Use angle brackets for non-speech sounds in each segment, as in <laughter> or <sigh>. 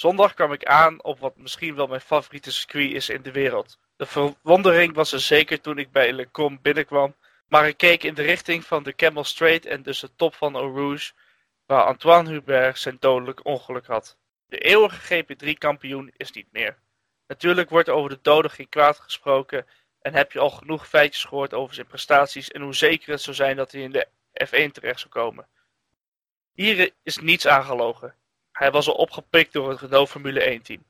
Zondag kwam ik aan op wat misschien wel mijn favoriete circuit is in de wereld. De verwondering was er zeker toen ik bij Le Com binnenkwam, maar ik keek in de richting van de Camel Straight en dus de top van Eau Rouge, waar Antoine Hubert zijn dodelijk ongeluk had. De eeuwige GP3-kampioen is niet meer. Natuurlijk wordt over de doden geen kwaad gesproken en heb je al genoeg feitjes gehoord over zijn prestaties en hoe zeker het zou zijn dat hij in de F1 terecht zou komen. Hier is niets aangelogen. Hij was al opgepikt door het Renault Formule 1 team.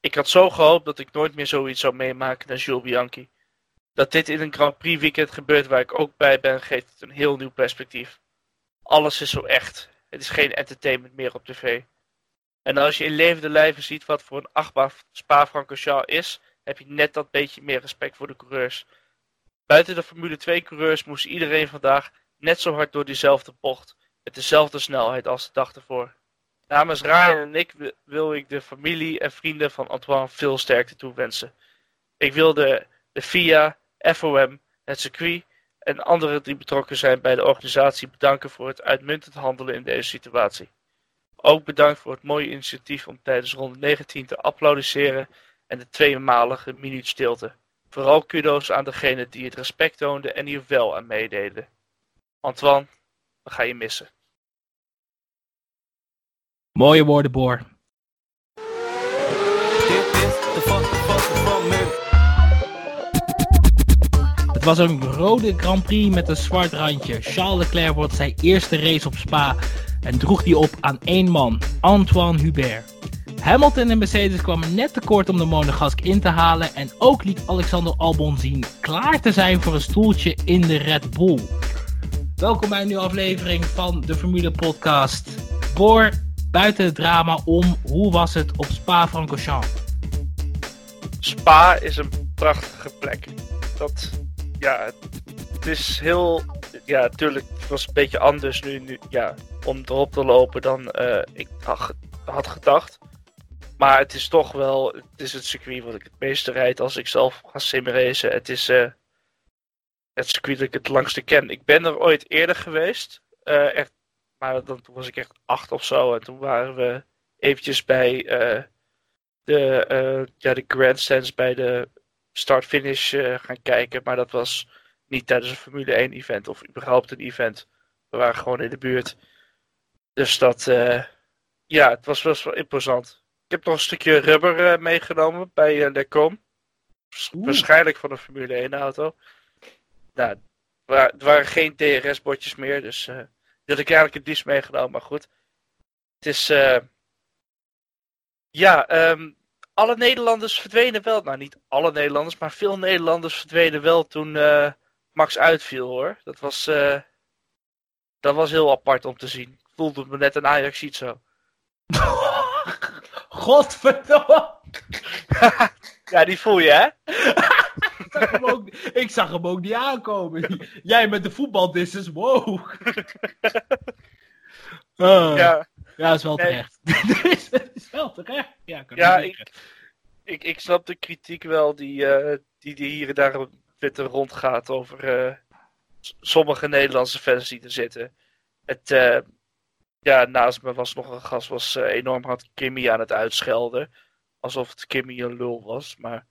Ik had zo gehoopt dat ik nooit meer zoiets zou meemaken naar Jules Bianchi. Dat dit in een Grand Prix weekend gebeurt waar ik ook bij ben, geeft het een heel nieuw perspectief. Alles is zo echt. Het is geen entertainment meer op tv. En als je in levende lijven ziet wat voor een achtbaan Spa-Francorchamps is, heb je net dat beetje meer respect voor de coureurs. Buiten de Formule 2 coureurs moest iedereen vandaag net zo hard door diezelfde bocht, met dezelfde snelheid als de dag ervoor. Namens Ryan en ik wil ik de familie en vrienden van Antoine veel sterkte toewensen. Ik wil de, de FIA, FOM, het circuit en anderen die betrokken zijn bij de organisatie bedanken voor het uitmuntend handelen in deze situatie. Ook bedankt voor het mooie initiatief om tijdens ronde 19 te applaudisseren en de tweemalige minuut stilte. Vooral kudo's aan degene die het respect toonden en hier wel aan meededen. Antoine, we gaan je missen. Mooie woorden, Boor. Het was een rode Grand Prix met een zwart randje. Charles Leclerc wordt zijn eerste race op Spa en droeg die op aan één man, Antoine Hubert. Hamilton en Mercedes kwamen net tekort om de Monegask in te halen en ook liet Alexander Albon zien klaar te zijn voor een stoeltje in de Red Bull. Welkom bij een nieuwe aflevering van de Formule Podcast. Boor, buiten het drama om, hoe was het op Spa-Francorchamps? Spa is een prachtige plek. Dat, ja, het is heel, ja, natuurlijk, was een beetje anders nu, nu ja, om erop te lopen dan uh, ik had gedacht. Maar het is toch wel, het is het circuit wat ik het meeste rijd als ik zelf ga simracen. Het is uh, het circuit dat ik het langste ken. Ik ben er ooit eerder geweest, uh, echt, maar dan, toen was ik echt acht of zo. En toen waren we eventjes bij de, ja, de grandstands bij de start-finish gaan kijken. Maar dat was niet tijdens een Formule 1 event of überhaupt een event. We waren gewoon in de buurt. Dus dat, uh, ja, het was best wel imposant. Ik heb nog een stukje rubber uh, meegenomen bij uh, Lecom. Waarschijnlijk van een Formule 1 auto. Nou, er waren geen DRS-bordjes meer, dus uh, had ik eigenlijk het liefst meegenomen, maar goed. Het is, ja, um, alle Nederlanders verdwenen wel. Nou, niet alle Nederlanders, maar veel Nederlanders verdwenen wel toen Max uitviel, hoor. Dat was, dat was heel apart om te zien voelde me net een Ajax ziet zo. <laughs> Godverdomme! <laughs> ja, die voel je, hè? <laughs> ik, zag hem ook, ik zag hem ook niet aankomen. Jij met de voetbaldisses, wow. Uh, <laughs> ja. ja, dat is wel terecht. <laughs> dat is wel terecht. Ja, kan ja ik, ik, ik snap de kritiek wel die, uh, die, die hier en daar op Twitter rondgaat over uh, sommige Nederlandse fans die er zitten. Het, uh, ja, naast me was nog een gast, was enorm hard Kimmy aan het uitschelden. Alsof het Kimmy een lul was, maar...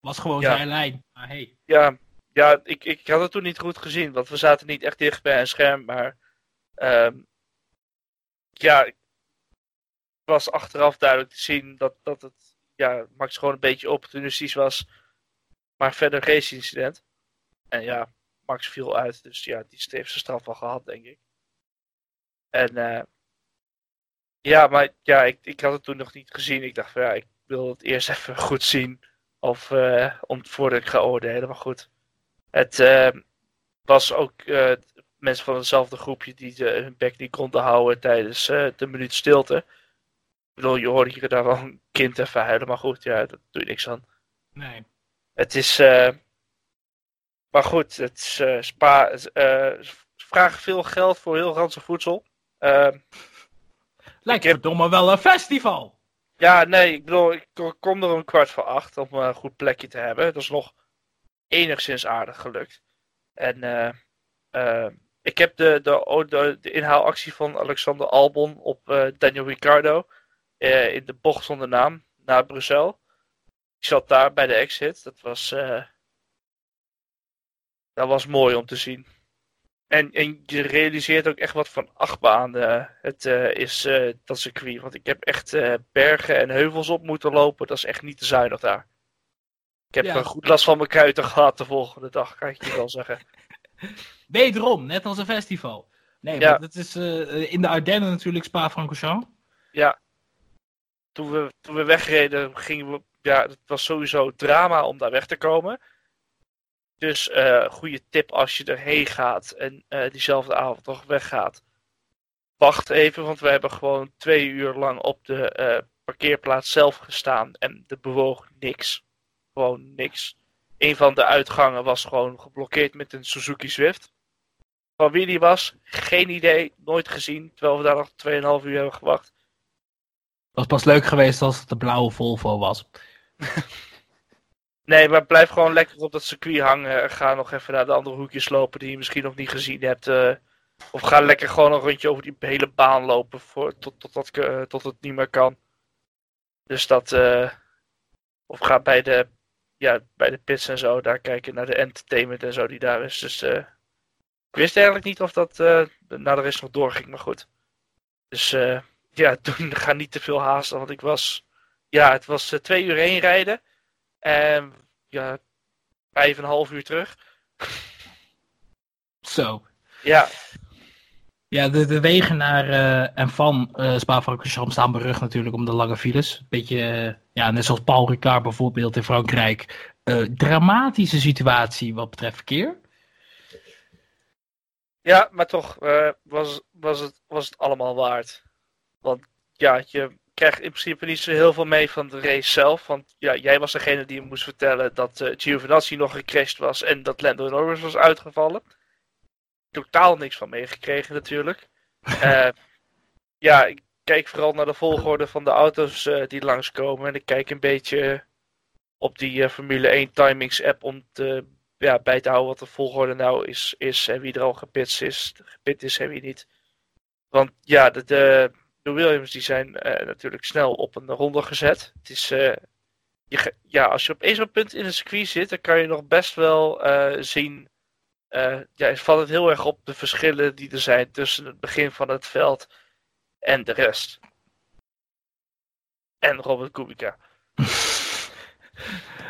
Was gewoon zijn lijn, maar hey. Ja, ja ik, ik had het toen niet goed gezien, want we zaten niet echt dicht bij een scherm, maar... Um, ja, het was achteraf duidelijk te zien dat, dat het, ja, Max gewoon een beetje opportunistisch was. Maar verder geen incident. En ja, Max viel uit, dus ja, die heeft zijn straf al gehad, denk ik. En uh, ja, maar ja, ik, ik had het toen nog niet gezien. Ik dacht van ja, ik wil het eerst <laughs> even goed zien. Of uh, om, voordat ik ga oordelen. Maar goed. Het uh, was ook mensen van hetzelfde groepje die de, hun bek niet konden houden tijdens de minuut stilte. Ik bedoel, je hoorde hier daar wel een kind even huilen. Maar goed, ja, dat doe je niks aan. Nee. Het is. maar goed, het is, spa, vragen veel geld voor heel ranzig voedsel. Uh, Lijkt heb... verdomme wel een festival. Ja, nee, ik bedoel, ik kom er een kwart voor acht om een goed plekje te hebben. Dat is nog enigszins aardig gelukt. En uh, uh, ik heb de, de, de, de, inhaalactie van Alexander Albon op Daniel Ricciardo. eh, in de bocht zonder naam naar Brussel. Ik zat daar bij de exit. Dat was, eh, dat was mooi om te zien. En, en je realiseert ook echt wat van achtbaan eh, het eh, is, eh, dat circuit. Want ik heb echt bergen en heuvels op moeten lopen. Dat is echt niet te zuinig daar. Ik heb Ja. een goed last van mijn kuiten gehad de volgende dag, kan ik je wel zeggen. <laughs> Wederom, net als een festival. Nee, Ja. het is in de Ardennen natuurlijk Spa-Francorchamps. Toen we, toen we wegreden, gingen we. Ja, het was sowieso drama om daar weg te komen. Dus eh goede tip als je erheen gaat en eh, diezelfde avond nog weggaat. Wacht even, want we hebben gewoon twee uur lang op de eh, parkeerplaats zelf gestaan en er bewoog niks. Gewoon niks. Een van de uitgangen was gewoon geblokkeerd met een Suzuki Swift. Van wie die was, geen idee, nooit gezien. Terwijl we daar nog 2,5 uur hebben gewacht. was pas leuk geweest als het de blauwe Volvo was. <laughs> Nee, maar blijf gewoon lekker op dat circuit hangen. Ga nog even naar de andere hoekjes lopen die je misschien nog niet gezien hebt. eh. of ga lekker gewoon een rondje over die hele baan lopen voor, tot, tot, dat, ke- tot het niet meer kan. Dus dat. eh, of ga bij de, ja, bij de pits en zo daar kijken naar de entertainment en zo die daar is. Dus eh, ik wist eigenlijk niet of dat eh naar de rest nog doorging, maar goed. Dus eh, ja, <laughs> toen ga niet te veel haasten, want ik was. Ja, het was eh, twee uur heen rijden. En ja, vijf en een half uur terug. <laughs> Zo. Ja, Ja, de, de wegen naar eh, en van eh Spa-Francorchamps staan berucht natuurlijk om de lange files. Beetje, eh, ja, net zoals Paul Ricard bijvoorbeeld in Frankrijk. Eh, dramatische situatie wat betreft verkeer. ja maar toch was, was, het, was het allemaal waard. Want ja, je krijgt in principe niet zo heel veel mee van de race zelf. Want ja, jij was degene die moest vertellen dat eh Giovinazzi nog gecrashed was en dat Lando Norris was uitgevallen. Totaal niks van meegekregen natuurlijk. <laughs> Eh, ja, ik kijk vooral naar de volgorde van de auto's eh, die langskomen. En ik kijk een beetje op die Formule 1 timings app om te, ja, bij te houden wat de volgorde nou is, is en wie er al gepit is, gepit is en wie niet. Want ja, de, de, de Williams die zijn eh, natuurlijk snel op een ronde gezet. Het is, eh, je, ja, als je op één zo'n punt in een circuit zit, dan kan je nog best wel eh, zien. ja, het valt het heel erg op de verschillen die er zijn tussen het begin van het veld en de rest. En Robert Kubica. <laughs>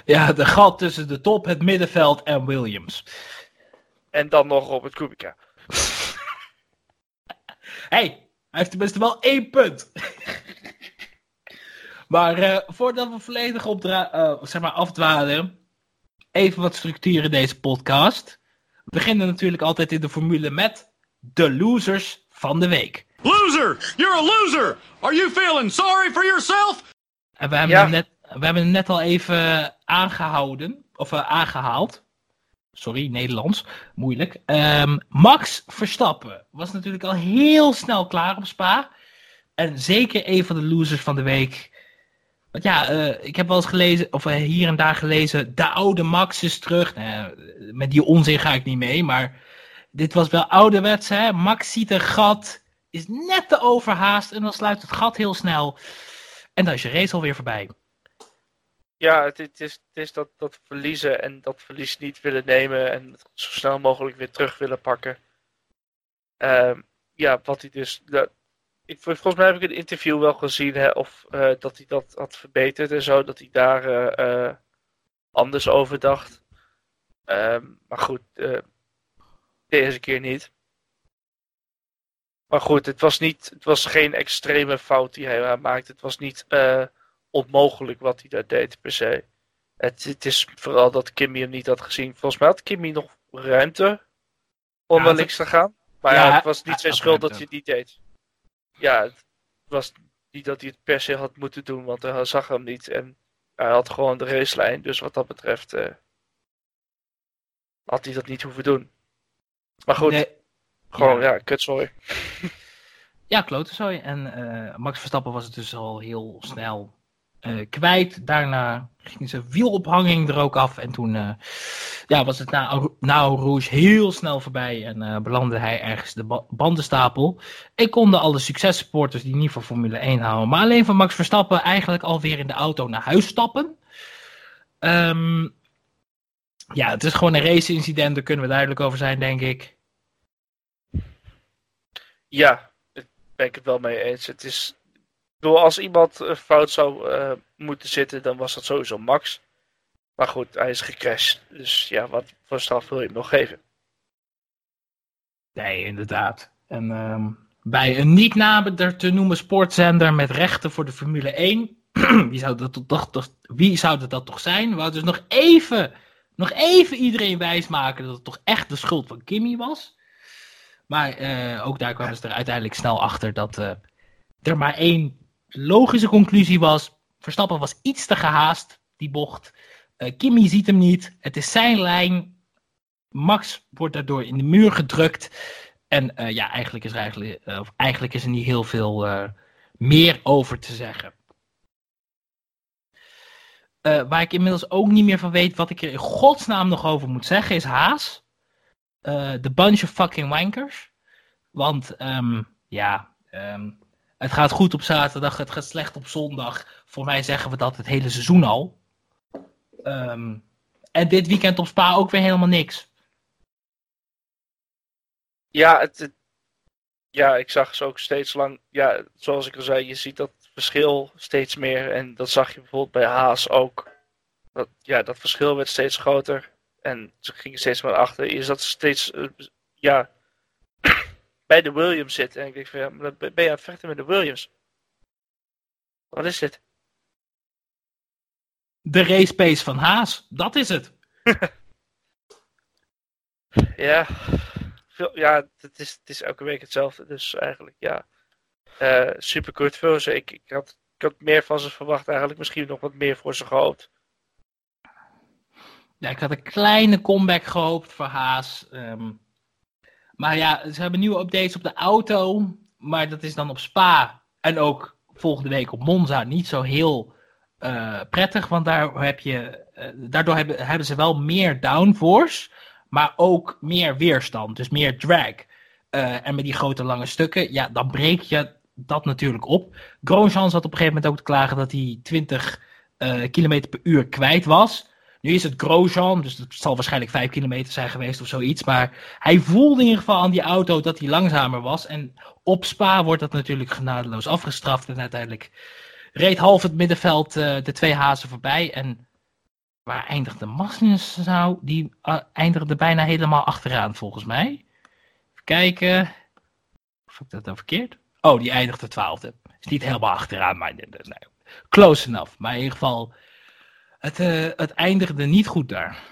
Ja, de gat tussen de top, het middenveld en Williams. En dan nog Robert Kubica. <laughs> hey, hij heeft tenminste wel één punt. <laughs> maar eh, voordat we volledig opdra eh, zeg maar afdwalen, even wat structuur in deze podcast. We beginnen natuurlijk altijd in de formule met de losers van de week. Loser! You're a loser! Are you feeling sorry for yourself? En we hebben, Ja. hem, net, we hebben hem net al even aangehouden, of eh, aangehaald. Sorry, Nederlands, moeilijk. Ehm, Max Verstappen was natuurlijk al heel snel klaar op Spa. En zeker een van de losers van de week. Want ja, eh, ik heb wel eens gelezen, of eh, hier en daar gelezen, de oude Max is terug. Nou met die onzin ga ik niet mee, maar dit was wel ouderwets. Hè? Max ziet een gat, is net te overhaast en dan sluit het gat heel snel. En dan is je race alweer voorbij. Ja, het, het is, het is dat, dat verliezen en dat verlies niet willen nemen en het zo snel mogelijk weer terug willen pakken. Ehm, ja, wat hij dus. ik, volgens mij heb ik een interview wel gezien hè, of eh, dat hij dat had verbeterd en zo, dat hij daar eh, eh, anders over dacht. Ehm, maar goed, deze keer niet. Maar goed, het was, niet, het was geen extreme fout die hij maakte. Het was niet onmogelijk wat hij daar deed per se. Het, het is vooral dat Kimmy hem niet had gezien. Volgens mij had Kimmy nog ruimte om Ja, naar links te gaan. Maar Ja, ja, het was niet zijn schuld dat hij het niet deed. Ja, het was niet dat hij het per se had moeten doen, want hij zag hem niet. En hij had gewoon de racelijn. Dus wat dat betreft eh, had hij dat niet hoeven doen. Maar goed, Nee, gewoon ja. ja, kutzooi. <laughs> ja, klote. En eh, Max Verstappen was het dus al heel snel eh, kwijt. Daarna ging zijn wielophanging er ook af. En toen eh, ja, was het na, Rouge heel snel voorbij. En eh, belandde hij ergens de ba bandenstapel. Ik konden alle successupporters die niet voor Formule 1 houden. Maar alleen van Max Verstappen eigenlijk alweer in de auto naar huis stappen. Ehm, ja, het is gewoon een race-incident. Daar kunnen we duidelijk over zijn, denk ik. Ja, daar ben ik het wel mee eens. Het is, bedoel, als iemand fout zou uh, moeten zitten, dan was dat sowieso Max. Maar goed, hij is gecrashed. Dus ja, wat voor straf wil je hem nog geven? Nee, inderdaad. En um, bij een niet nader te noemen sportzender met rechten voor de Formule 1. <clears throat> wie, zou dat toch, wie zou dat, toch zijn? Wouden dus nog even, nog even iedereen wijsmaken dat het toch echt de schuld van Kimmy was. Maar uh, ook daar kwamen ze er uiteindelijk snel achter dat uh, er maar één logische conclusie was. Verstappen was iets te gehaast, die bocht. Uh, Kimmy ziet hem niet. Het is zijn lijn. Max wordt daardoor in de muur gedrukt. En uh, ja, eigenlijk is er, eigenlijk, uh, eigenlijk is er niet heel veel meer over te zeggen. waar ik inmiddels ook niet meer van weet wat ik er in godsnaam nog over moet zeggen, is Haas. De bunch of fucking wankers. Want um, ja, um, het gaat goed op zaterdag, het gaat slecht op zondag. Voor mij zeggen we dat het hele seizoen al. Um, en dit weekend op Spa ook weer helemaal niks. Ja, het, ja, ik zag ze ook steeds lang. Ja, zoals ik al zei, je ziet dat verschil steeds meer. En dat zag je bijvoorbeeld bij Haas ook. Dat, ja, dat verschil werd steeds groter. En ze gingen steeds maar achter. Je zat steeds. Uh, ja. Bij de Williams zitten. En ik denk van ja, maar ben je aan het vechten met de Williams? Wat is dit? De race pace van Haas, dat is het. <laughs> ja, veel, ja het, is, het is elke week hetzelfde. Dus eigenlijk ja. Uh, super kort voor ze. Ik, ik, had, ik had meer van ze verwacht eigenlijk. Misschien nog wat meer voor ze gehoopt. Ja, ik had een kleine comeback gehoopt voor Haas. Um, maar ja, ze hebben nieuwe updates op de auto. Maar dat is dan op Spa. En ook volgende week op Monza niet zo heel uh, prettig. Want daar heb je, uh, daardoor hebben, hebben ze wel meer downforce. Maar ook meer weerstand. Dus meer drag. Uh, en met die grote lange stukken. Ja, dan breek je dat natuurlijk op. Grosjean zat op een gegeven moment ook te klagen dat hij 20 km per uur kwijt was. Nu is het Grosjean, dus het zal waarschijnlijk 5 kilometer zijn geweest of zoiets. Maar hij voelde in ieder geval aan die auto dat hij langzamer was. En op Spa wordt dat natuurlijk genadeloos afgestraft. En uiteindelijk reed half het middenveld uh, de twee hazen voorbij. En waar eindigde Magnussen nou? Die uh, eindigde bijna helemaal achteraan volgens mij. Even kijken. Of ik dat dan verkeerd? Oh, die eindigde twaalfde. Is niet helemaal achteraan, maar nee, close enough. Maar in ieder geval het, uh, het eindigde niet goed daar.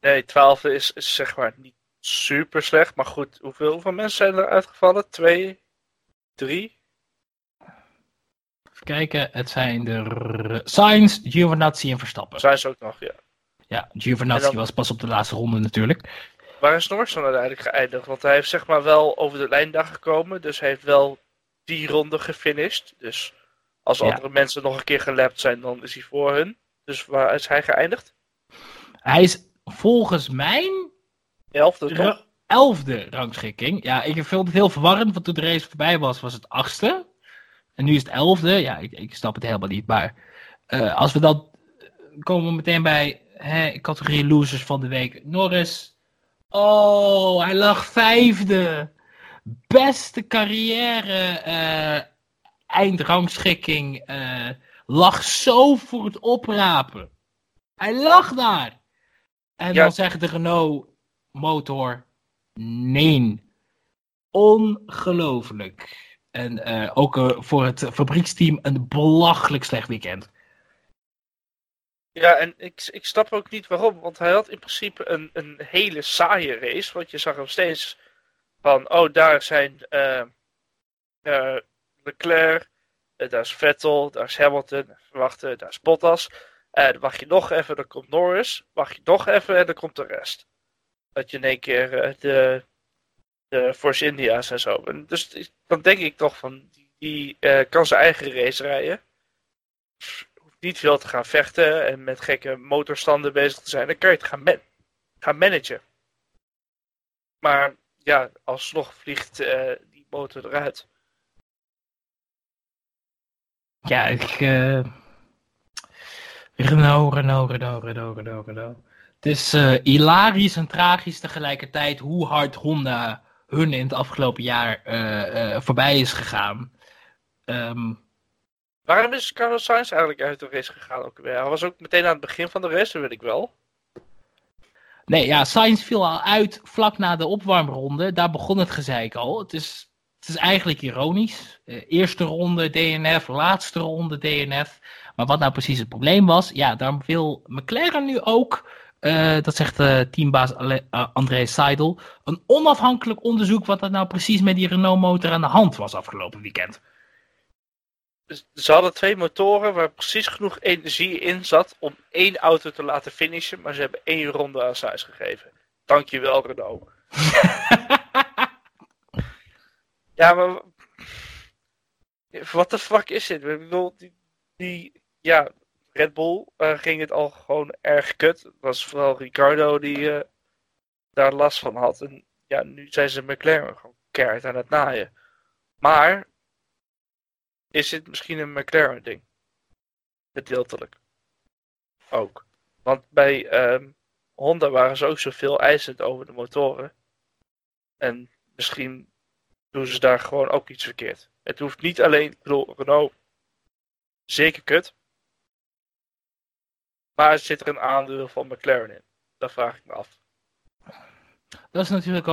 Nee, twaalfde is, is zeg maar niet super slecht. Maar goed, hoeveel, hoeveel mensen zijn er uitgevallen? Twee? Drie? Even kijken, het zijn de Sainz, Giovinazzi en Verstappen. Sainz ook nog, ja. Ja, Giovinazzi dan... was pas op de laatste ronde natuurlijk. Waar is Norris dan uiteindelijk geëindigd? Want hij heeft zeg maar wel over de lijn daar gekomen. Dus hij heeft wel die ronde gefinished. Dus als andere mensen nog een keer gelapt zijn, dan is hij voor hun. Dus waar is hij geëindigd? Hij is volgens mij... Elfde, toch? Elfde rangschikking. Ja, ik vind het heel verwarrend, want toen de race voorbij was, was het achtste. En nu is het elfde. Ja, ik, ik snap het helemaal niet. Maar uh, als we dan... komen we meteen bij hè, categorie losers van de week. Norris. Oh, hij lag vijfde. Beste carrière... Uh, eindrangschikking uh, lag zo voor het oprapen. Hij lag daar. En ja. dan zegt de Renault motor nee. Ongelooflijk. En uh, ook uh, voor het fabrieksteam een belachelijk slecht weekend. Ja, en ik, ik snap ook niet waarom. Want hij had in principe een, een hele saaie race. Want je zag hem steeds van, oh, daar zijn uh, Leclerc, daar is Vettel, daar is Hamilton, wachten, daar is Bottas. Wacht je nog even, dan komt Norris. Wacht je nog even en dan komt de rest. Dat je in één keer uh, de, de Force India's en zo. Dus dan denk ik toch van, die, die kan zijn eigen race rijden. niet veel te gaan vechten en met gekke motorstanden bezig te zijn, dan kan je het gaan, man gaan managen. Maar ja, alsnog vliegt die motor eruit. Ja, ik. Uh... Renault, Renault, Renault, Renault, Renault, Renault. Het is uh, hilarisch en tragisch tegelijkertijd hoe hard Honda hun in het afgelopen jaar voorbij is gegaan. Um, Waarom is Carlos Sainz eigenlijk uit de race gegaan ook weer? Hij was ook meteen aan het begin van de race, dat weet ik wel. Nee, ja, Sainz viel al uit vlak na de opwarmronde. Daar begon het gezeik al. Het is, het is eigenlijk ironisch. Uh, eerste ronde DNF, laatste ronde DNF. Maar wat nou precies het probleem was, ja, daar wil McLaren nu ook, uh, dat zegt uh, teambaas André Seidel, een onafhankelijk onderzoek wat er nou precies met die Renault motor aan de hand was afgelopen weekend. Dus ze hadden twee motoren waar precies genoeg energie in zat om één auto te laten finishen, maar ze hebben één ronde aan Sainz gegeven. Dankjewel Renault. <laughs> ja, maar wat de fuck is dit? Ik bedoel, die, die ja, Red Bull uh, ging het al gewoon erg kut. Het was vooral Ricardo die uh, daar last van had. En ja, nu zijn ze McLaren gewoon keihard aan het naaien. Maar is dit misschien een McLaren ding? Gedeeltelijk. Ook. Want bij um, Honda waren ze ook zoveel eisend over de motoren. En misschien doen ze daar gewoon ook iets verkeerd. Het hoeft niet alleen, ik bedoel, Renault, zeker kut. Maar zit er een aandeel van McLaren in? Dat vraag ik me af. Dat is natuurlijk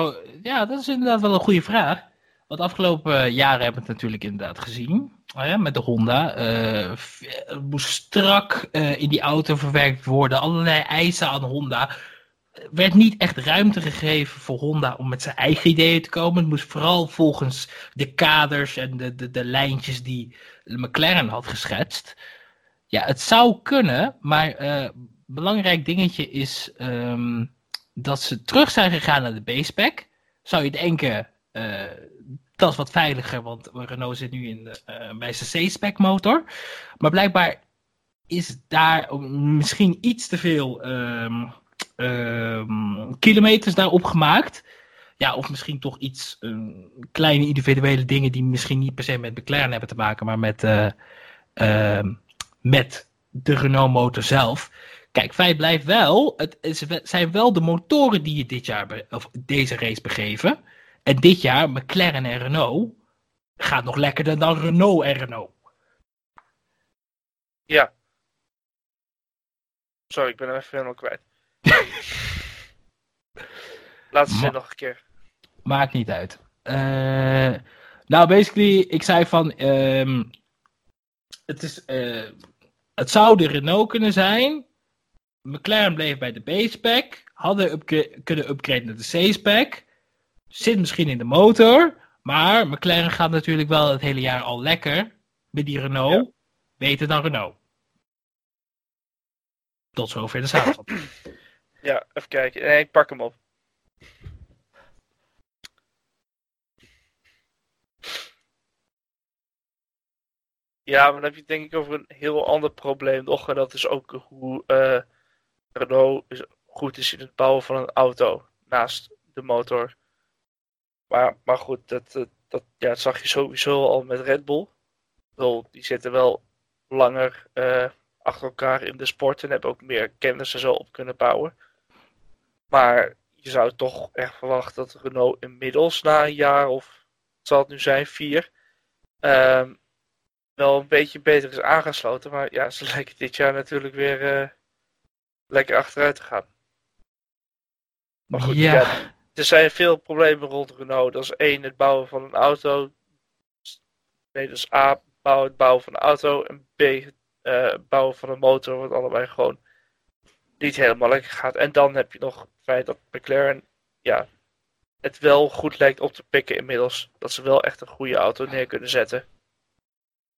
ja, dat is inderdaad wel een goede vraag. Want afgelopen jaren hebben we het natuurlijk inderdaad gezien. Ja, met de Honda. Uh, moest strak uh, in die auto verwerkt worden. Allerlei eisen aan Honda. Er werd niet echt ruimte gegeven voor Honda om met zijn eigen ideeën te komen. Het moest vooral volgens de kaders en de, de, de lijntjes die McLaren had geschetst. Ja, het zou kunnen, maar uh, belangrijk dingetje is um, dat ze terug zijn gegaan naar de base Zou je denken, uh, dat is wat veiliger, want Renault zit nu in uh, bij zijn C-spec motor. Maar blijkbaar is daar misschien iets te veel um, kilometers daarop gemaakt. Ja, of misschien toch iets, um, kleine individuele dingen die misschien niet per se met McLaren hebben te maken, maar met, uh, met de Renault motor zelf. Kijk, feit blijft wel, het zijn wel de motoren die je dit jaar, of deze race begeven. En dit jaar, McLaren en Renault gaat nog lekkerder dan Renault en Renault. Ja. Sorry, ik ben er even helemaal kwijt. <laughs> Laten ze nog een keer. Maakt niet uit. Uh, nou, basically, ik zei van. Um, het, is, uh, het zou de Renault kunnen zijn. McLaren bleef bij de B-spec. Hadden upgra kunnen upgraden naar de C-spec. Zit misschien in de motor. Maar McLaren gaat natuurlijk wel het hele jaar al lekker. Met die Renault. Ja. Beter dan Renault. Tot zover de samenvatting. <clears throat> ja, even kijken. Nee, ik pak hem op. Ja, maar dan heb je denk ik over een heel ander probleem nog. En dat is ook hoe uh, Renault goed is in het bouwen van een auto. Naast de motor. Maar, maar goed, dat, dat, ja, dat zag je sowieso al met Red Bull. Bedoel, die zitten wel langer uh, achter elkaar in de sport en hebben ook meer kennis en zo op kunnen bouwen. Maar je zou toch echt verwachten dat Renault inmiddels na een jaar of zal het nu zijn, vier, um, wel een beetje beter is aangesloten. Maar ja, ze <laughs> lijken dit jaar natuurlijk weer uh, lekker achteruit te gaan. Maar goed, ja. ja er zijn veel problemen rond Renault. Dat is één, het bouwen van een auto. Nee, dat is A, bouwen, het bouwen van een auto. En B, uh, bouwen van een motor. Wat allebei gewoon niet helemaal lekker gaat. En dan heb je nog het feit dat McLaren ja, het wel goed lijkt op te pikken inmiddels. Dat ze wel echt een goede auto neer kunnen zetten.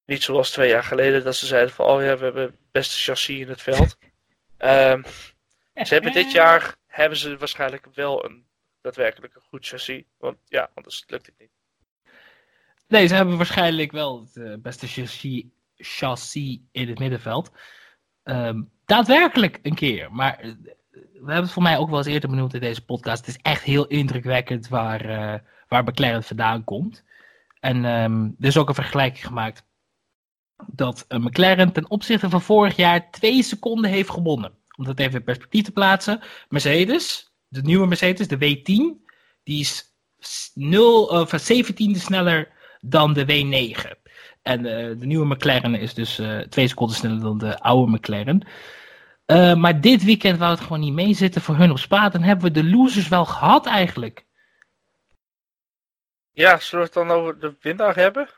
Niet zoals twee jaar geleden dat ze zeiden van oh ja, we hebben het beste chassis in het veld. um, <laughs> ze hebben dit jaar hebben ze waarschijnlijk wel een daadwerkelijk een goed chassis. Want ja, anders lukt het niet. Nee, ze hebben waarschijnlijk wel het uh, beste chassis, chassis in het middenveld. Ehm, daadwerkelijk een keer. Maar eh, we hebben het voor mij ook wel eens eerder benoemd in deze podcast. Het is echt heel indrukwekkend waar, uh, waar McLaren vandaan komt. En um, er is ook een vergelijking gemaakt dat uh, McLaren ten opzichte van vorig jaar twee seconden heeft gewonnen. Om dat even in perspectief te plaatsen. Mercedes, de nieuwe Mercedes, de W10, die is 0, of 17e sneller dan de W9. En uh, de nieuwe McLaren is dus uh, twee seconden sneller dan de oude McLaren. Uh, maar dit weekend wou het gewoon niet meezitten voor hun op Spa. Dan hebben we de losers wel gehad eigenlijk. Ja, zullen we het dan over de winnaar hebben?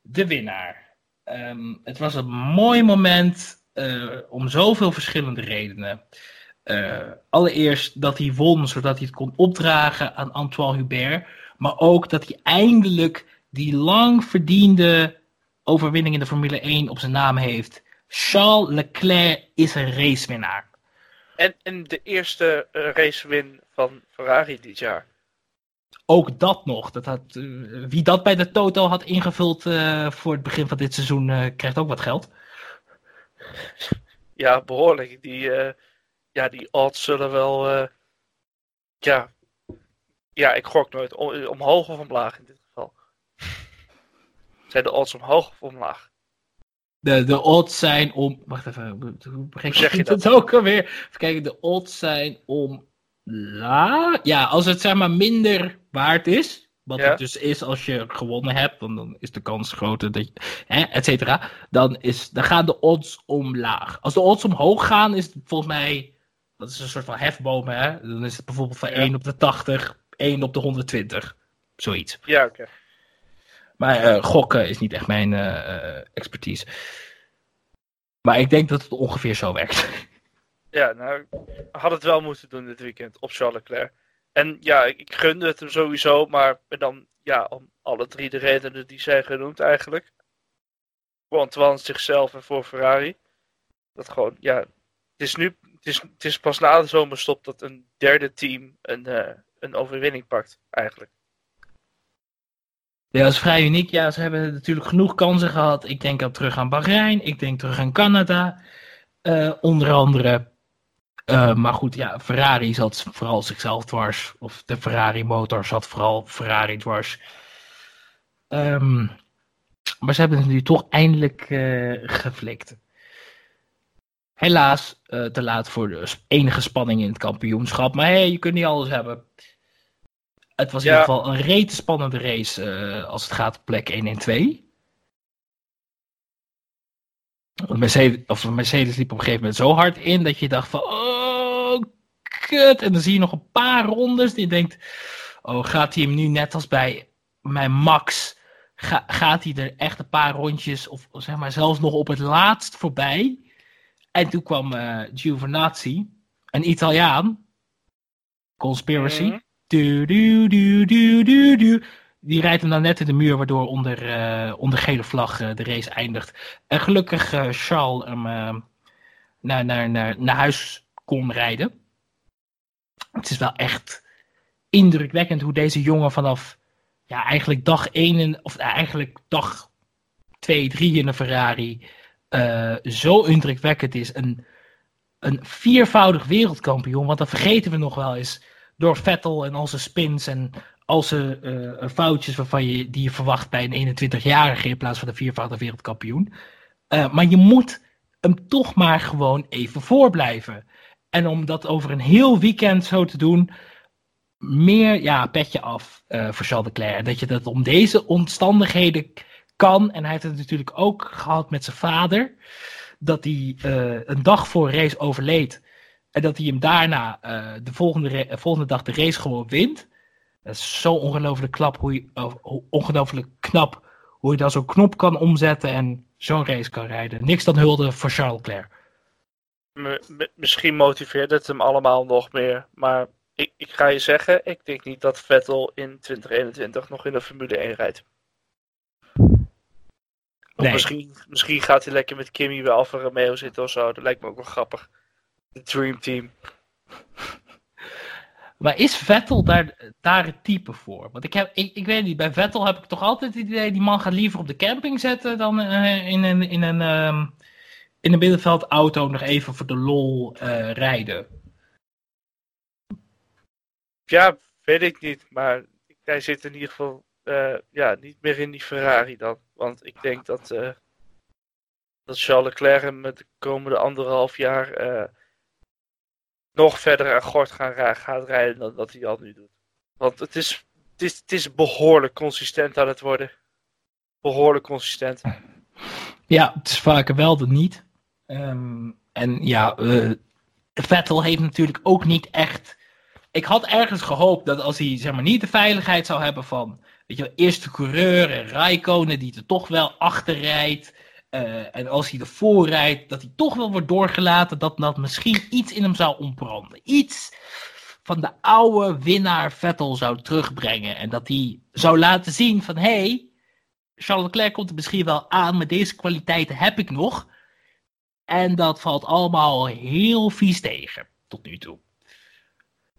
De winnaar. Um, het was een mooi moment om zoveel verschillende redenen. allereerst dat hij won, zodat hij het kon opdragen aan Antoine Hubert. Maar ook dat hij eindelijk die lang verdiende overwinning in de Formule 1 op zijn naam heeft. Charles Leclerc is een racewinnaar. En, en de eerste uh, racewin van Ferrari dit jaar. Ook dat nog. Dat had, uh, wie dat bij de Toto had ingevuld uh, voor het begin van dit seizoen, krijgt ook wat geld. <laughs> Ja, behoorlijk. Die, ja, die odds zullen wel. ja, ja, ik gok nooit. Om, omhoog of omlaag in dit. Zijn de odds omhoog of omlaag? De, de odds zijn om. Wacht even, hoe zeg je dat? het ook alweer? Even kijken, de odds zijn om. La. Ja, als het zeg maar minder waard is. Wat Ja. het dus is als je gewonnen hebt, dan, dan is de kans groter dat je. Hè, et cetera. Dan, is, dan gaan de odds omlaag. Als de odds omhoog gaan, is het volgens mij. Dat is een soort van hefboom, hè? Dan is het bijvoorbeeld van Ja. 1 op de 80, 1 op de 120. Zoiets. Ja, oké. Maar eh, gokken is niet echt mijn eh, eh, expertise. Maar ik denk dat het ongeveer zo werkt. <laughs> Ja, nou, had het wel moeten doen dit weekend op Charles Leclerc. En ja, ik, gunde het hem sowieso, maar dan, ja, om alle drie de redenen die zijn genoemd eigenlijk. Voor Antoine zichzelf en voor Ferrari. Dat gewoon, ja, het is nu, het is, het is pas na de zomerstop dat een derde team een, een overwinning pakt, eigenlijk. Ja, dat is vrij uniek. Ja, ze hebben natuurlijk genoeg kansen gehad. Ik denk aan terug aan Bahrein. Ik denk terug aan Canada. eh, onder andere. Eh, maar goed, ja, Ferrari zat vooral zichzelf dwars. Of de Ferrari motor zat vooral Ferrari dwars. Ehm, maar ze hebben het nu toch eindelijk eh, geflikt. Helaas te laat voor de enige spanning in het kampioenschap. Maar hey, je kunt niet alles hebben. Het was in ieder geval een rete spannende race eh, als het gaat op plek 1 en 2. Want Mercedes, of Mercedes liep op een gegeven moment zo hard in dat je dacht van oh kut. En dan zie je nog een paar rondes die je denkt oh gaat hij hem nu net als bij mijn Max ga, gaat hij er echt een paar rondjes of zeg maar zelfs nog op het laatst voorbij. En toen kwam eh Giovinazzi, een Italiaan. Conspiracy. Mhm. Die rijdt hem dan net in de muur, waardoor onder, eh, onder gele vlag eh, de race eindigt. En gelukkig eh, Charles hem naar, naar, naar, naar huis kon rijden. Het is wel echt indrukwekkend hoe deze jongen vanaf ja, eigenlijk dag 1, in, of eigenlijk dag 2, 3 in een Ferrari zo indrukwekkend is. Een, een viervoudig wereldkampioen, want dat vergeten we nog wel eens door Vettel en al zijn spins en al zijn eh, foutjes waarvan je, die je verwacht bij een 21-jarige in plaats van een viervoudig wereldkampioen. Eh, maar je moet hem toch maar gewoon even voorblijven. En om dat over een heel weekend zo te doen, meer ja, petje af eh, voor Charles Leclerc. Dat je dat om deze omstandigheden kan. En hij heeft het natuurlijk ook gehad met zijn vader. Dat hij eh, een dag voor race overleed. En dat hij hem daarna eh, de volgende, eh, volgende dag de race gewoon wint. Dat is zo ongelooflijk knap hoe je, ongelooflijk knap hoe je dan zo'n knop kan omzetten en zo'n race kan rijden. Niks dan hulde voor Charles Leclerc. Misschien motiveert het hem allemaal nog meer. Maar ik, ik ga je zeggen, ik denk niet dat Vettel in 2021 nog in de Formule 1 rijdt. Nee. misschien, misschien gaat hij lekker met Kimmy bij Alfa Romeo zitten of zo. Dat lijkt me ook wel grappig. De Dream Team. Maar is Vettel daar, daar het type voor? Want ik, heb, ik, ik weet niet, bij Vettel heb ik toch altijd het idee, die man gaat liever op de camping zetten dan eh, in een, in een, ehm, in de middenveld auto nog even voor de lol eh, rijden? Ja, weet ik niet. Maar hij zit in ieder geval uh, ja, niet meer in die Ferrari dan. Want ik denk dat, dat Charles Leclerc hem met de komende anderhalf jaar nog verder aan gort gaan, gaat rijden dan dat hij al nu doet. Want het is, het, is, het is behoorlijk consistent aan het worden. Behoorlijk consistent. Ja, het is vaker wel dan niet. Um, en ja, Vettel heeft natuurlijk ook niet echt ik had ergens gehoopt dat als hij zeg maar, niet de veiligheid zou hebben van weet je, eerste coureur en Raikkonen die er toch wel achter rijdt. Uh, en als hij ervoor rijdt, dat hij toch wel wordt doorgelaten. Dat dat misschien iets in hem zou ontbranden. Iets van de oude winnaar Vettel zou terugbrengen. En dat hij zou laten zien van hé, hey, Charles Leclerc komt er misschien wel aan, maar deze kwaliteiten heb ik nog. En dat valt allemaal heel vies tegen, tot nu toe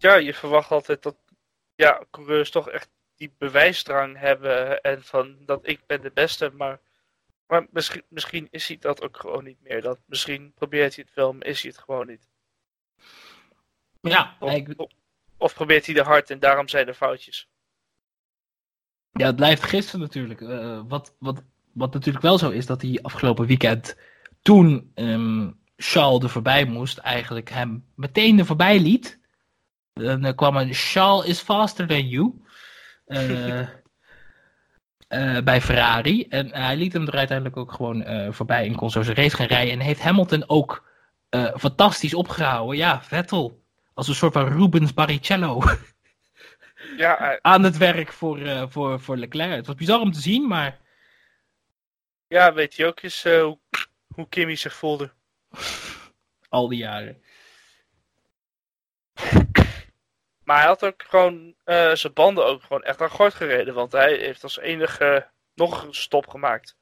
ja, je verwacht altijd dat ja, coureurs toch echt die bewijsdrang hebben en van dat ik ben de beste, maar, maar misschien, misschien is hij dat ook gewoon niet meer. Dat, misschien probeert hij het wel, maar is hij het gewoon niet. Ja, of, of, probeert hij de hard en daarom zijn er foutjes. Ja, het blijft gisteren natuurlijk. Uh, wat, wat, wat natuurlijk wel zo is, dat hij afgelopen weekend, toen um, Charles er voorbij moest, eigenlijk hem meteen er voorbij liet. Dan uh, kwam een Charles is faster than you. Uh, <laughs> uh, bij Ferrari. En hij liet hem er uiteindelijk ook gewoon voorbij en kon zo zijn race gaan rijden. En heeft Hamilton ook fantastisch opgehouden. Ja, Vettel. Als een soort van Rubens Barrichello. <laughs> Ja, aan het werk voor, voor, voor Leclerc. Het was bizar om te zien, maar. Ja, weet je ook eens hoe, hoe Kimmy zich voelde. <laughs> Al die jaren. Maar hij had ook gewoon uh, zijn banden ook gewoon echt aan gort gereden. Want hij heeft als enige nog een stop gemaakt.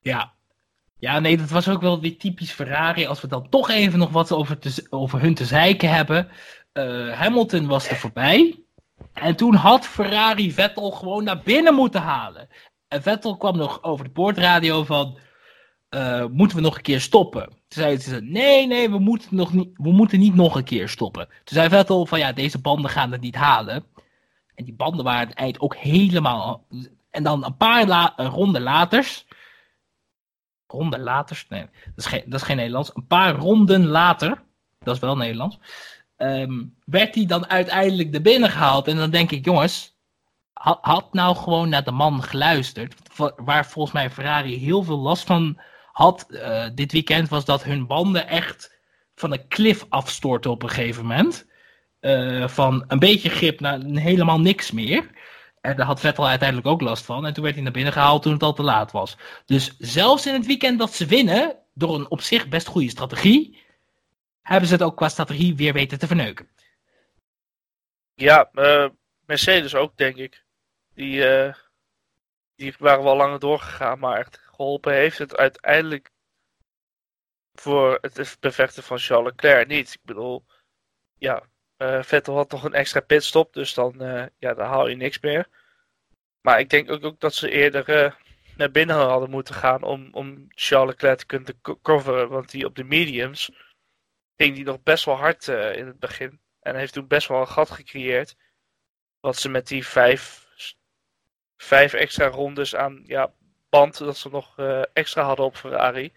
Ja. Ja, nee, dat was ook wel weer typisch Ferrari. Als we dan toch even nog wat over, te, over hun te zeiken hebben. Uh, Hamilton was er voorbij. En toen had Ferrari Vettel gewoon naar binnen moeten halen. En Vettel kwam nog over de boordradio van... Uh, moeten we nog een keer stoppen? Toen zeiden ze, nee, nee, we moeten, nog niet, we moeten niet nog een keer stoppen. Toen zei Vettel van, ja, deze banden gaan het niet halen. En die banden waren het eind ook helemaal... En dan een paar la ronden later... Ronden later? Nee, dat is, geen, dat is geen Nederlands. Een paar ronden later, dat is wel Nederlands... Um, werd hij dan uiteindelijk er binnen gehaald. En dan denk ik, jongens, had nou gewoon naar de man geluisterd. Waar volgens mij Ferrari heel veel last van had uh, dit weekend was dat hun banden echt van een klif afstorten op een gegeven moment. Uh, van een beetje grip naar helemaal niks meer. En daar had Vettel uiteindelijk ook last van. En toen werd hij naar binnen gehaald toen het al te laat was. Dus zelfs in het weekend dat ze winnen, door een op zich best goede strategie, hebben ze het ook qua strategie weer weten te verneuken. Ja, uh, Mercedes ook, denk ik. Die, die waren wel langer doorgegaan, maar geholpen heeft het uiteindelijk voor het bevechten van Charles Leclerc niet. Ik bedoel, ja, uh, Vettel had nog een extra pitstop, dus dan, uh, ja, dan haal je niks meer. Maar ik denk ook, dat ze eerder uh, naar binnen hadden moeten gaan om, om Charles Leclerc te kunnen coveren. Want die op de mediums ging die nog best wel hard in het begin. En heeft toen best wel een gat gecreëerd. Wat ze met die vijf, vijf extra rondes aan ja, band dat ze nog uh, extra hadden op Ferrari.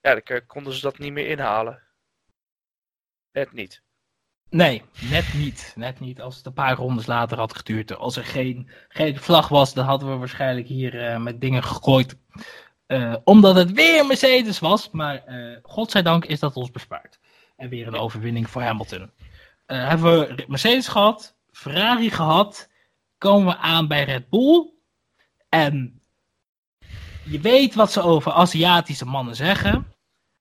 Ja, dan konden ze dat niet meer inhalen. Net niet. Nee, net niet. Net niet. Als het een paar rondes later had geduurd. Als er geen, geen vlag was, dan hadden we waarschijnlijk hier uh, met dingen gegooid. Uh, omdat het weer Mercedes was. Maar godzijdank is dat ons bespaard. En weer een overwinning voor Hamilton. hebben we Mercedes gehad. Ferrari gehad. Komen we aan bij Red Bull. En je weet wat ze over Aziatische mannen zeggen.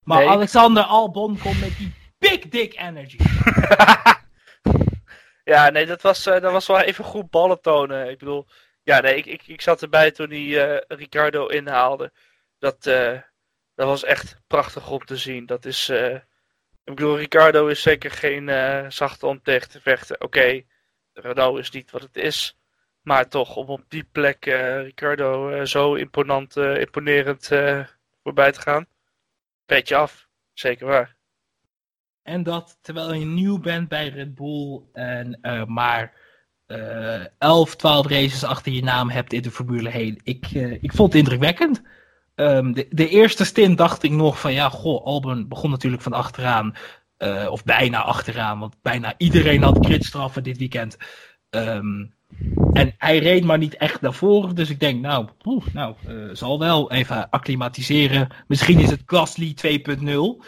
Maar Alexander Albon komt met die big dick energy. <laughs> ja, nee, dat was, uh, dat was wel even goed ballen tonen. Ik bedoel, ja, nee, ik, ik, ik zat erbij toen hij uh, Ricardo inhaalde. Dat, uh, dat was echt prachtig om te zien. Dat is, ik bedoel, Ricardo is zeker geen zachte om tegen te vechten. Oké, okay, Renault is niet wat het is. Maar toch, om op die plek uh, Ricardo uh, zo imponant, uh, imponerend voorbij te gaan. Petje af, zeker waar. En dat terwijl je nieuw bent bij Red Bull en maar uh, 11, 12 races achter je naam hebt in de Formule 1. Ik, ik vond het indrukwekkend. Um, de, de, eerste stint dacht ik nog van ja, goh, Albon begon natuurlijk van achteraan. Of bijna achteraan, want bijna iedereen had gridstraffen dit weekend. Um, en hij reed maar niet echt naar voren. Dus ik denk, nou, nou uh, zal wel even acclimatiseren. Misschien is het Gasly 2.0.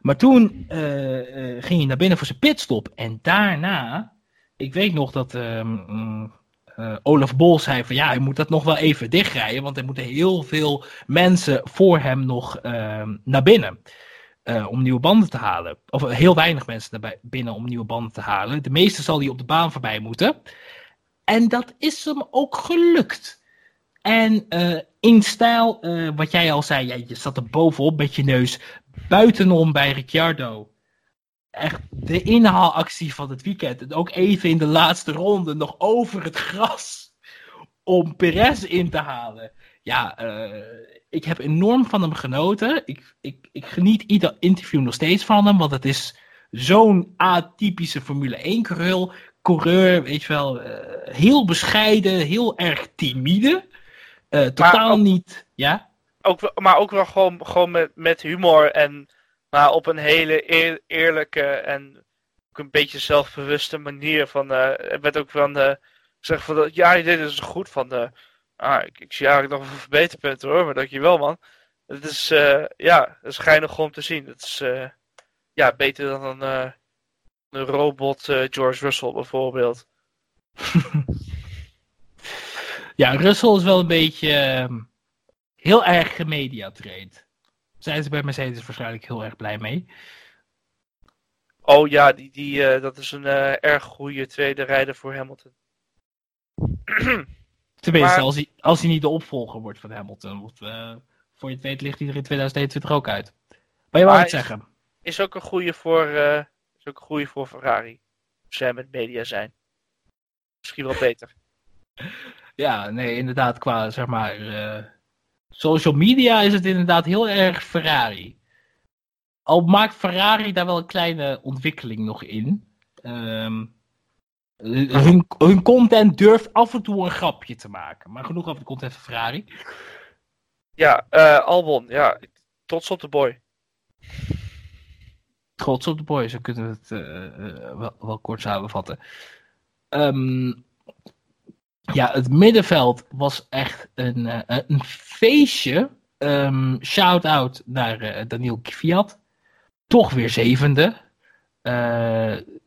Maar toen uh, uh, ging hij naar binnen voor zijn pitstop. En daarna, ik weet nog dat um, Olaf Bol zei van ja, hij moet dat nog wel even dichtrijden. Want er moeten heel veel mensen voor hem nog ehm, naar binnen. om nieuwe banden te halen. Of heel weinig mensen naar binnen om nieuwe banden te halen. De meeste zal hij op de baan voorbij moeten. En dat is hem ook gelukt. En uh, in stijl, uh, wat jij al zei, ja, je zat er bovenop met je neus. Buitenom bij Ricciardo. Echt de inhaalactie van het weekend. En ook even in de laatste ronde nog over het gras. Om Perez in te halen. Ja, uh, ik heb enorm van hem genoten. Ik, ik, ik geniet ieder interview nog steeds van hem. Want het is zo'n atypische Formule 1 krul coureur, weet je wel, uh, heel bescheiden, heel erg timide. Uh, totaal ook, niet, ja? Ook, maar ook wel gewoon, gewoon met, met humor en maar op een hele eer, eerlijke en ook een beetje zelfbewuste manier. Van, uh, er werd ook van uh, gezegd van, ja, dit is goed van, de, ah, ik, ik zie eigenlijk nog een verbeterpunt hoor, maar dankjewel man. Het is, ja, het is geinig om te zien. Het is, ja, beter dan een een robot uh, George Russell bijvoorbeeld. <laughs> ja, Russell is wel een beetje uh, heel erg gemediatraind. Zijn ze bij Mercedes waarschijnlijk heel erg blij mee. Oh ja, die, die, uh, dat is een uh, erg goede tweede rijder voor Hamilton. <clears throat> Tenminste, maar... als, hij, als hij niet de opvolger wordt van Hamilton. Want, voor je het weet ligt hij er in 2021 ook uit. Maar je wou het zeggen. Is ook een goede voor is ook goede voor Ferrari. Als zij met media zijn. Misschien wel beter. <laughs> Ja, nee, inderdaad, qua zeg maar. Uh, social media is het inderdaad heel erg Ferrari. Al maakt Ferrari daar wel een kleine ontwikkeling nog in. Um, hun, hun, content durft af en toe een grapje te maken. Maar genoeg over de content van Ferrari. Ja, uh, Albon, ja. Trots op de boy trots op de boys, zo kunnen we het uh, wel, wel, kort samenvatten. Um, ja, het middenveld was echt een, uh, een feestje. Um, Shout-out naar Daniel Kvyat. Toch weer zevende.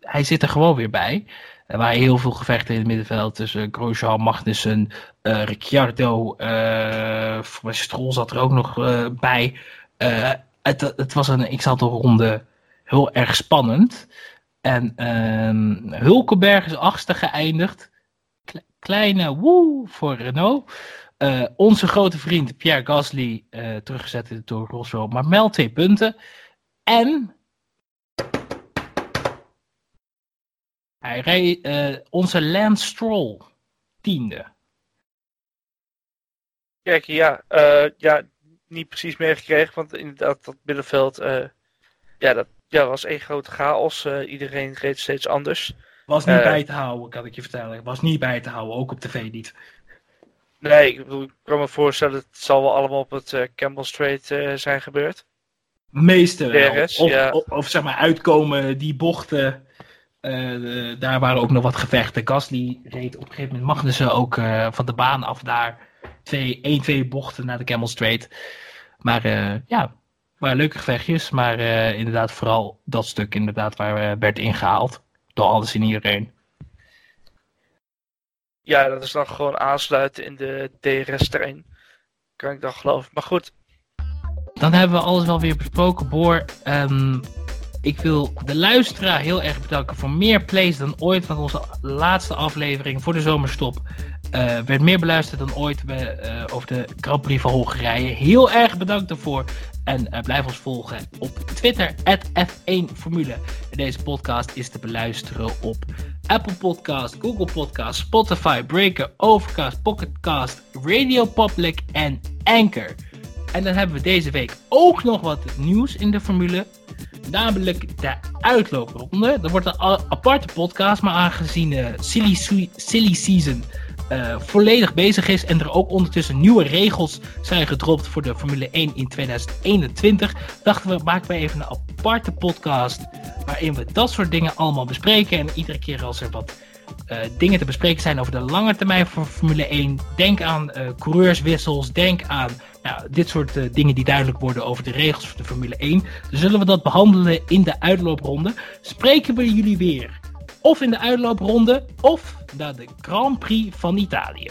hij zit er gewoon weer bij. Er waren heel veel gevechten in het middenveld tussen Grosjean, Magnussen, Ricciardo. Uh, Stroll zat er ook nog bij. Het, het, was een, ik zat een ronde heel erg spannend. En um, Hulkenberg is achtste geëindigd. kleine woe voor Renault. Uh, onze grote vriend Pierre Gasly uh, teruggezet door Rosso, maar meld twee punten. En hij reed uh, onze Lance Stroll tiende. Kijk, ja, ja, niet precies meegekregen, want inderdaad dat middenveld, ja, dat ja, was één grote chaos. Uh, iedereen reed steeds anders. Was niet uh, bij te houden, kan ik je vertellen. Was niet bij te houden, ook op tv niet. Nee, ik, bedoel, ik kan me voorstellen, het zal wel allemaal op het uh, Campbell Strait zijn gebeurd. Meeste wel. Of, ja. of, of, zeg maar uitkomen, die bochten. daar waren ook nog wat gevechten. Gasly reed op een gegeven moment Magnussen ook van de baan af daar. Twee, één, twee bochten naar de Campbell Strait. Maar ja, maar leuke gevechtjes, maar uh, inderdaad vooral dat stuk inderdaad waar uh, werd ingehaald. Door alles en iedereen. Ja, dat is dan gewoon aansluiten in de DRS-terrein. Kan ik dan geloven. Maar goed. Dan hebben we alles wel weer besproken, Boor. Um, ik wil de luisteraar heel erg bedanken voor meer plays dan ooit. van onze laatste aflevering voor de zomerstop uh, werd meer beluisterd dan ooit bij, uh, over de Grand Prix van Hongarije. Heel erg bedankt daarvoor. En uh, blijf ons volgen op Twitter, F1 Formule. Deze podcast is te beluisteren op Apple Podcast, Google Podcast, Spotify, Breaker, Overcast, Pocketcast, Radio Public en Anchor. En dan hebben we deze week ook nog wat nieuws in de formule. Namelijk de uitloopronde. Er wordt een aparte podcast, maar aangezien de silly, silly season uh, volledig bezig is en er ook ondertussen nieuwe regels zijn gedropt voor de Formule 1 in 2021, dachten we maken we even een aparte podcast waarin we dat soort dingen allemaal bespreken en iedere keer als er wat uh, dingen te bespreken zijn over de lange termijn voor Formule 1. Denk aan uh, coureurswissels, denk aan nou, dit soort uh, dingen die duidelijk worden over de regels voor de Formule 1. Dan zullen we dat behandelen in de uitloopronde. Spreken we jullie weer of in de uitloopronde of naar de Grand Prix van Italië.